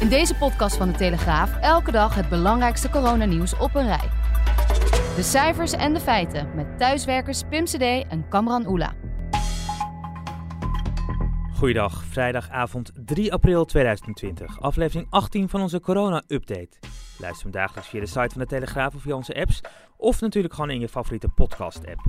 In deze podcast van de Telegraaf elke dag het belangrijkste coronanieuws op een rij. De cijfers en de feiten met thuiswerkers Pim CD en Kamran Oela. Goeiedag, vrijdagavond 3 april 2020, aflevering 18 van onze corona-update. Luister hem dagelijks via de site van de Telegraaf of via onze apps, of natuurlijk gewoon in je favoriete podcast-app.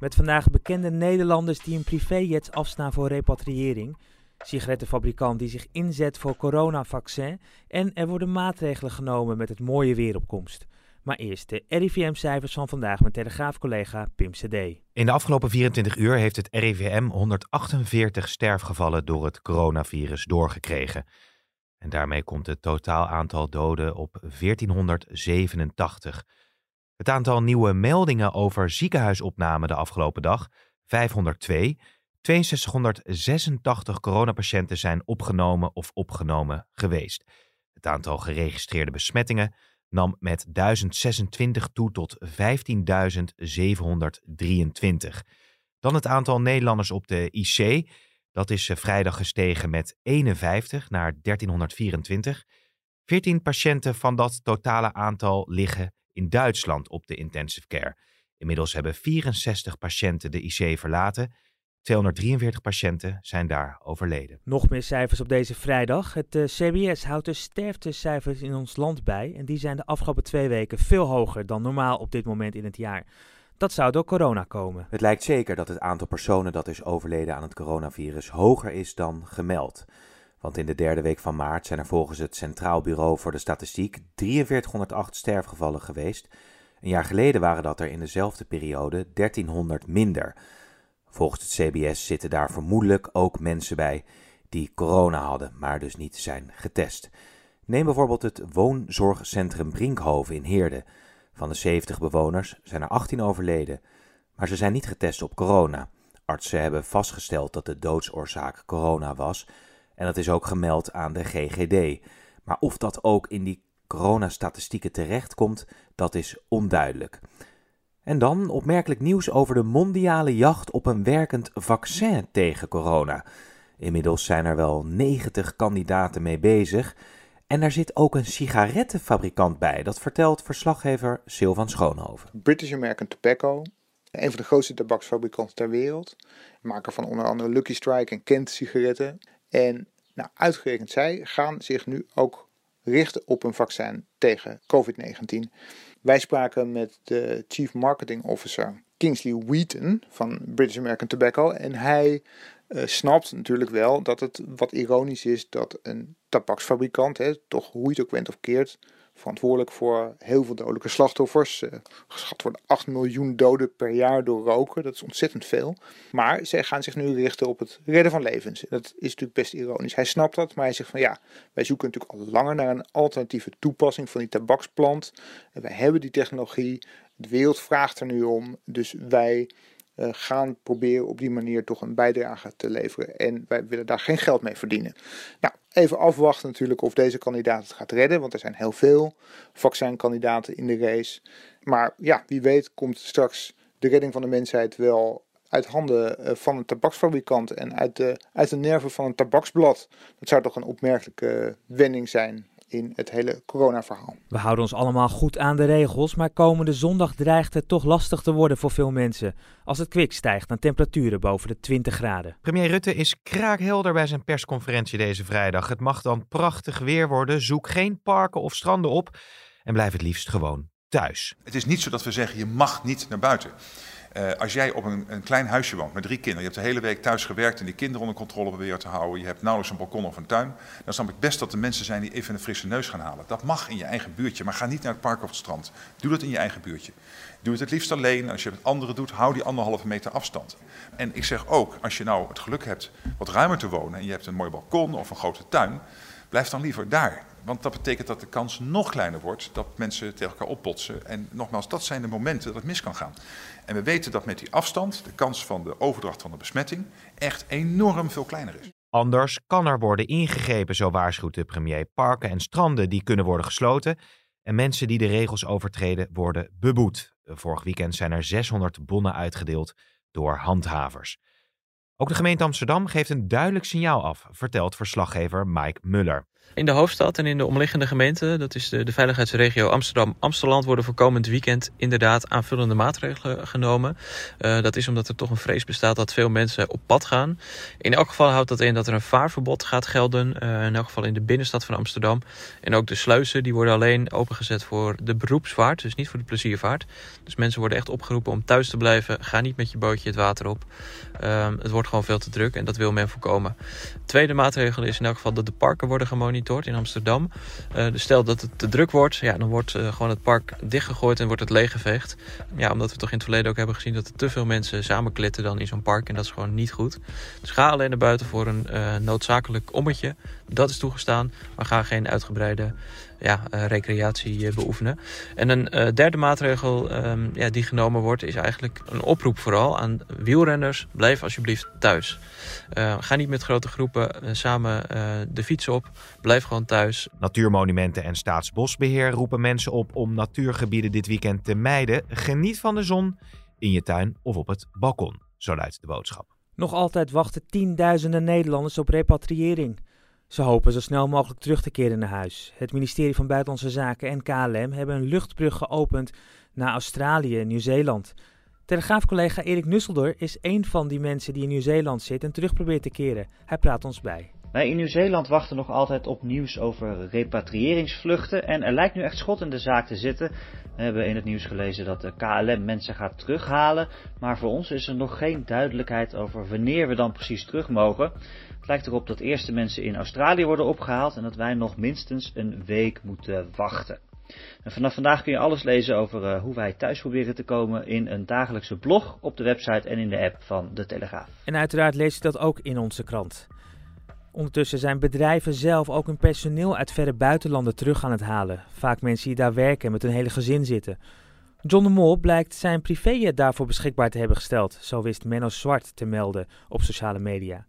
Met vandaag bekende Nederlanders die een privéjets afstaan voor repatriëring, sigarettenfabrikant die zich inzet voor coronavaccin en er worden maatregelen genomen met het mooie weeropkomst. Maar eerst de RIVM-cijfers van vandaag met Telegraaf-collega Pim CD. In de afgelopen 24 uur heeft het RIVM 148 sterfgevallen door het coronavirus doorgekregen. En daarmee komt het totaal aantal doden op 1487. Het aantal nieuwe meldingen over ziekenhuisopname de afgelopen dag 502. 6286 coronapatiënten zijn opgenomen of opgenomen geweest. Het aantal geregistreerde besmettingen nam met 1026 toe tot 15.723. Dan het aantal Nederlanders op de IC. Dat is eh, vrijdag gestegen met 51 naar 1324. 14 patiënten van dat totale aantal liggen in Duitsland op de intensive care. Inmiddels hebben 64 patiënten de IC verlaten 243 patiënten zijn daar overleden. Nog meer cijfers op deze vrijdag. Het uh, eh, CBS houdt de sterftecijfers in ons land bij en die zijn de afgelopen twee weken veel hoger dan normaal op dit moment in het jaar. Dat zou door corona komen. Het lijkt zeker dat het aantal personen dat is overleden aan het coronavirus hoger is dan gemeld. Want in de derde week van maart zijn er volgens het Centraal Bureau voor de Statistiek 4308 sterfgevallen geweest. Een jaar geleden waren dat er in dezelfde periode 1300 minder. Volgens het CBS zitten daar vermoedelijk ook mensen bij die corona hadden, maar dus niet zijn getest. Neem bijvoorbeeld het woonzorgcentrum Brinkhoven in Heerde. Van de 70 bewoners zijn er 18 overleden, maar ze zijn niet getest op corona. Artsen hebben vastgesteld dat de doodsoorzaak corona was en dat is ook gemeld aan de GGD. Maar of dat ook in die coronastatistieken terechtkomt, dat is onduidelijk. En dan opmerkelijk nieuws over de mondiale jacht op een werkend vaccin tegen corona. Inmiddels zijn er wel 90 kandidaten mee bezig. En daar zit ook een sigarettenfabrikant bij, dat vertelt verslaggever Sylvan Schoonhoven. British American Tobacco, een van de grootste tabaksfabrikanten ter wereld. Maker van onder andere Lucky Strike en Kent sigaretten. En nou, uitgerekend zij gaan zich nu ook richten op een vaccin tegen COVID-19. Wij spraken met de Chief Marketing Officer Kingsley Wheaton van British American Tobacco. En hij uh, snapt natuurlijk wel dat het wat ironisch is dat een tabaksfabrikant, hè, toch hoe je het ook went of keert, verantwoordelijk voor heel veel dodelijke slachtoffers. Uh, geschat worden 8 miljoen doden per jaar door roken. Dat is ontzettend veel. Maar zij gaan zich nu richten op het redden van levens. Dat is natuurlijk best ironisch. Hij snapt dat, maar hij zegt van ja, wij zoeken natuurlijk al langer naar een alternatieve toepassing van die tabaksplant. En wij hebben die technologie. De wereld vraagt er nu om. Dus wij uh, gaan proberen op die manier toch een bijdrage te leveren. En wij willen daar geen geld mee verdienen. Nou, even afwachten natuurlijk of deze kandidaat het gaat redden, want er zijn heel veel vaccinkandidaten in de race. Maar ja, wie weet komt straks de redding van de mensheid wel uit handen eh, van een tabaksfabrikant en uit de, uit de nerven van een tabaksblad. Dat zou toch een opmerkelijke wending zijn in het hele coronaverhaal. We houden ons allemaal goed aan de regels, maar komende zondag dreigt het toch lastig te worden voor veel mensen. Als het kwik stijgt naar temperaturen boven de 20 graden. Premier Rutte is kraakhelder bij zijn persconferentie deze vrijdag. Het mag dan prachtig weer worden. Zoek geen parken of stranden op en blijf het liefst gewoon thuis. Het is niet zo dat we zeggen je mag niet naar buiten. Uh, als jij op een, een, klein huisje woont met drie kinderen, je hebt de hele week thuis gewerkt en die kinderen onder controle proberen te houden, je hebt nauwelijks een balkon of een tuin, dan snap ik best dat er mensen zijn die even een frisse neus gaan halen. Dat mag in je eigen buurtje, maar ga niet naar het park of het strand. Doe dat in je eigen buurtje. Doe het het liefst alleen. Als je het met anderen doet, hou die anderhalve meter afstand. En ik zeg ook, als je nou het geluk hebt wat ruimer te wonen en je hebt een mooi balkon of een grote tuin, blijf dan liever daar. Want dat betekent dat de kans nog kleiner wordt dat mensen tegen elkaar opbotsen. En nogmaals, dat zijn de momenten dat het mis kan gaan. En we weten dat met die afstand de kans van de overdracht van de besmetting echt enorm veel kleiner is. Anders kan er worden ingegrepen, zo waarschuwt de premier. Parken en stranden die kunnen worden gesloten. En mensen die de regels overtreden worden beboet. Vorig weekend zijn er 600 bonnen uitgedeeld door handhavers. Ook de gemeente Amsterdam geeft een duidelijk signaal af, vertelt verslaggever Mike Muller. In de hoofdstad en in de omliggende gemeenten, dat is de, de veiligheidsregio Amsterdam-Amsteland, worden voor komend weekend inderdaad aanvullende maatregelen genomen. Uh, dat is omdat er toch een vrees bestaat dat veel mensen op pad gaan. In elk geval houdt dat in dat er een vaarverbod gaat gelden, uh, in elk geval in de binnenstad van Amsterdam. En ook de sluizen die worden alleen opengezet voor de beroepsvaart, dus niet voor de pleziervaart. Dus mensen worden echt opgeroepen om thuis te blijven. Ga niet met je bootje het water op. Uh, het wordt gewoon veel te druk en dat wil men voorkomen. Tweede maatregel is in elk geval dat de parken worden gemonitord in Amsterdam. Uh, dus stel dat het te druk wordt, ja, dan wordt uh, gewoon het park dichtgegooid en wordt het leeggeveegd. Ja, omdat we toch in het verleden ook hebben gezien dat er te veel mensen samenklitten dan in zo'n park. En dat is gewoon niet goed. Dus ga alleen naar buiten voor een uh, noodzakelijk ommetje. Dat is toegestaan, maar ga geen uitgebreide ja, uh, recreatie uh, beoefenen. En een uh, derde maatregel um, ja, die genomen wordt is eigenlijk een oproep vooral aan wielrenners. Blijf alsjeblieft thuis. ga niet met grote groepen samen de fiets op. Blijf gewoon thuis. Natuurmonumenten en Staatsbosbeheer roepen mensen op om natuurgebieden dit weekend te mijden. Geniet van de zon in je tuin of op het balkon. Zo luidt de boodschap. Nog altijd wachten tienduizenden Nederlanders op repatriëring. Ze hopen zo snel mogelijk terug te keren naar huis. Het ministerie van Buitenlandse Zaken en KLM hebben een luchtbrug geopend naar Australië en Nieuw-Zeeland. Telegraafcollega Erik Nusselder is een van die mensen die in Nieuw-Zeeland zit en terug probeert te keren. Hij praat ons bij. Wij in Nieuw-Zeeland wachten nog altijd op nieuws over repatriëringsvluchten en er lijkt nu echt schot in de zaak te zitten. We hebben in het nieuws gelezen dat de KLM mensen gaat terughalen, maar voor ons is er nog geen duidelijkheid over wanneer we dan precies terug mogen. Het lijkt erop dat eerste mensen in Australië worden opgehaald en dat wij nog minstens een week moeten wachten. En vanaf vandaag kun je alles lezen over uh, hoe wij thuis proberen te komen in een dagelijkse blog op de website en in de app van De Telegraaf. En uiteraard lees je dat ook in onze krant. Ondertussen zijn bedrijven zelf ook hun personeel uit verre buitenlanden terug aan het halen. Vaak mensen die daar werken en met hun hele gezin zitten. John de Mol blijkt zijn privéjet daarvoor beschikbaar te hebben gesteld, zo wist Menno Zwart te melden op sociale media.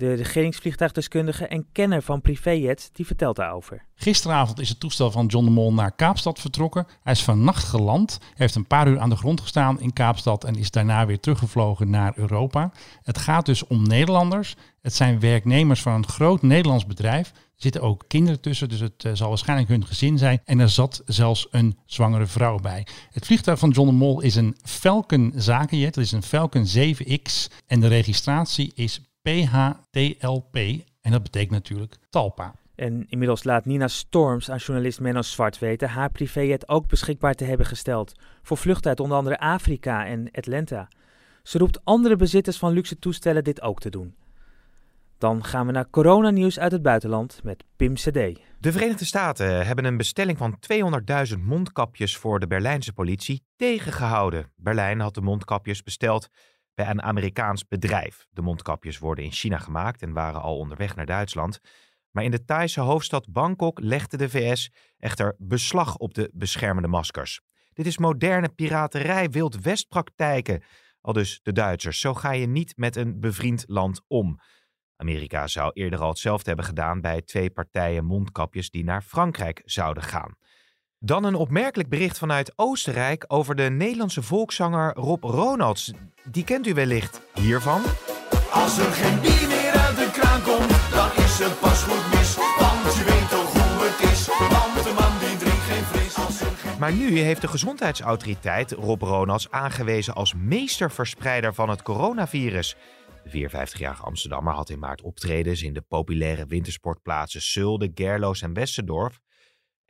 De regeringsvliegtuigdeskundige en kenner van privéjets, die vertelt daarover. Gisteravond is het toestel van John de Mol naar Kaapstad vertrokken. Hij is vannacht geland, heeft een paar uur aan de grond gestaan in Kaapstad en is daarna weer teruggevlogen naar Europa. Het gaat dus om Nederlanders. Het zijn werknemers van een groot Nederlands bedrijf. Er zitten ook kinderen tussen, dus het uh, zal waarschijnlijk hun gezin zijn. En er zat zelfs een zwangere vrouw bij. Het vliegtuig van John de Mol is een Falcon zakenjet. Het is een Falcon 7X en de registratie is PHTLP. En dat betekent natuurlijk Talpa. En inmiddels laat Nina Storms aan journalist Menno Zwart weten haar privéjet ook beschikbaar te hebben gesteld. Voor vluchten uit onder andere Afrika en Atlanta. Ze roept andere bezitters van luxe toestellen dit ook te doen. Dan gaan we naar coronanieuws uit het buitenland met Pim CD. De Verenigde Staten hebben een bestelling van 200.000 mondkapjes voor de Berlijnse politie tegengehouden. Berlijn had de mondkapjes besteld bij een Amerikaans bedrijf. De mondkapjes worden in China gemaakt en waren al onderweg naar Duitsland. Maar in de Thaise hoofdstad Bangkok legde de VS echter beslag op de beschermende maskers. Dit is moderne piraterij, wild westpraktijken. Al dus de Duitsers. Zo ga je niet met een bevriend land om. Amerika zou eerder al hetzelfde hebben gedaan bij twee partijen mondkapjes die naar Frankrijk zouden gaan. Dan een opmerkelijk bericht vanuit Oostenrijk over de Nederlandse volkszanger Rob Ronalds. Die kent u wellicht hiervan. Als er geen bier meer uit de kraan komt, dan is het pas goed mis. Want je weet toch hoe het is, want de man die drinkt geen fris als er geen... Maar nu heeft de gezondheidsautoriteit Rob Ronalds aangewezen als meesterverspreider van het coronavirus. De 54-jarige Amsterdammer had in maart optredens in de populaire wintersportplaatsen Zulde, Gerloos en Westendorf.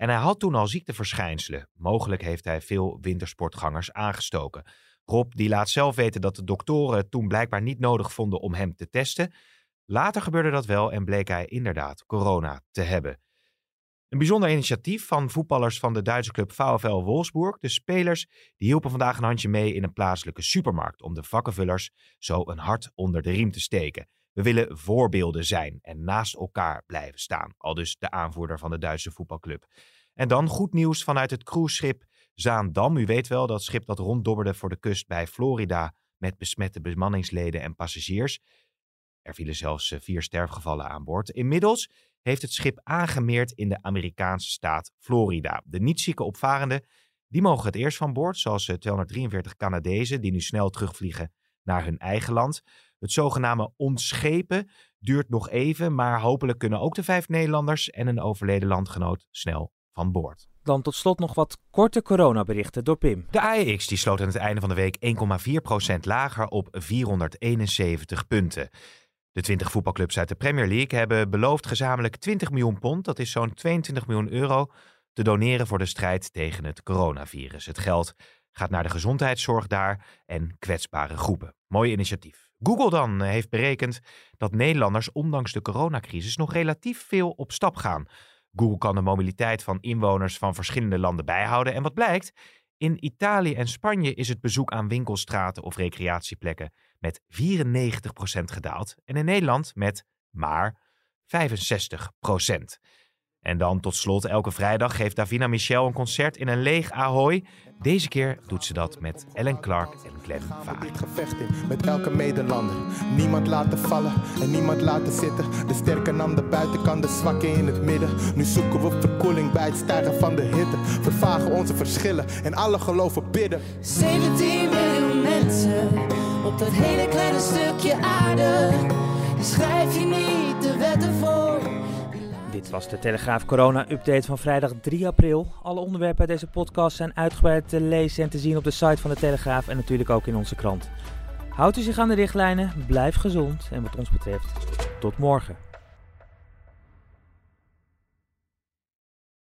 En hij had toen al ziekteverschijnselen. Mogelijk heeft hij veel wintersportgangers aangestoken. Rob die laat zelf weten dat de doktoren het toen blijkbaar niet nodig vonden om hem te testen. Later gebeurde dat wel en bleek hij inderdaad corona te hebben. Een bijzonder initiatief van voetballers van de Duitse club VfL Wolfsburg. De spelers die hielpen vandaag een handje mee in een plaatselijke supermarkt om de vakkenvullers zo een hart onder de riem te steken. We willen voorbeelden zijn en naast elkaar blijven staan, al dus de aanvoerder van de Duitse voetbalclub. En dan goed nieuws vanuit het cruiseschip Zaandam. U weet wel dat schip dat ronddobberde voor de kust bij Florida met besmette bemanningsleden en passagiers. Er vielen zelfs eh, vier sterfgevallen aan boord. Inmiddels heeft het schip aangemeerd in de Amerikaanse staat Florida. De niet-zieke opvarenden die mogen het eerst van boord, zoals 243 Canadezen die nu snel terugvliegen naar hun eigen land. Het zogenaamde ontschepen duurt nog even, maar hopelijk kunnen ook de vijf Nederlanders en een overleden landgenoot snel van boord. Dan tot slot nog wat korte coronaberichten door Pim. De AEX die sloot aan het einde van de week 1,4% lager op 471 punten. De 20 voetbalclubs uit de Premier League hebben beloofd gezamenlijk 20 miljoen pond, dat is zo'n 22 miljoen euro, te doneren voor de strijd tegen het coronavirus. Het geld gaat naar de gezondheidszorg daar en kwetsbare groepen. Mooi initiatief. Google dan heeft berekend dat Nederlanders ondanks de coronacrisis nog relatief veel op stap gaan. Google kan de mobiliteit van inwoners van verschillende landen bijhouden. En wat blijkt? In Italië en Spanje is het bezoek aan winkelstraten of recreatieplekken met 94% gedaald. En in Nederland met maar 65%. En dan tot slot, elke vrijdag geeft Davina Michel een concert in een leeg Ahoy. Deze keer doet ze dat met Ellen Clark en Glenn Vaar. gevecht in met elke medelander. Niemand laten vallen en niemand laten zitten. De sterke nam de buitenkant, de zwakke in het midden. Nu zoeken we verkoeling bij het stijgen van de hitte. Vervagen onze verschillen en alle geloven bidden. 17 miljoen mensen op dat hele kleine stukje Was de Telegraaf Corona Update van vrijdag 3 april. Alle onderwerpen uit deze podcast zijn uitgebreid te lezen en te zien op de site van de Telegraaf en natuurlijk ook in onze krant. Houdt u zich aan de richtlijnen, blijf gezond en wat ons betreft, tot morgen.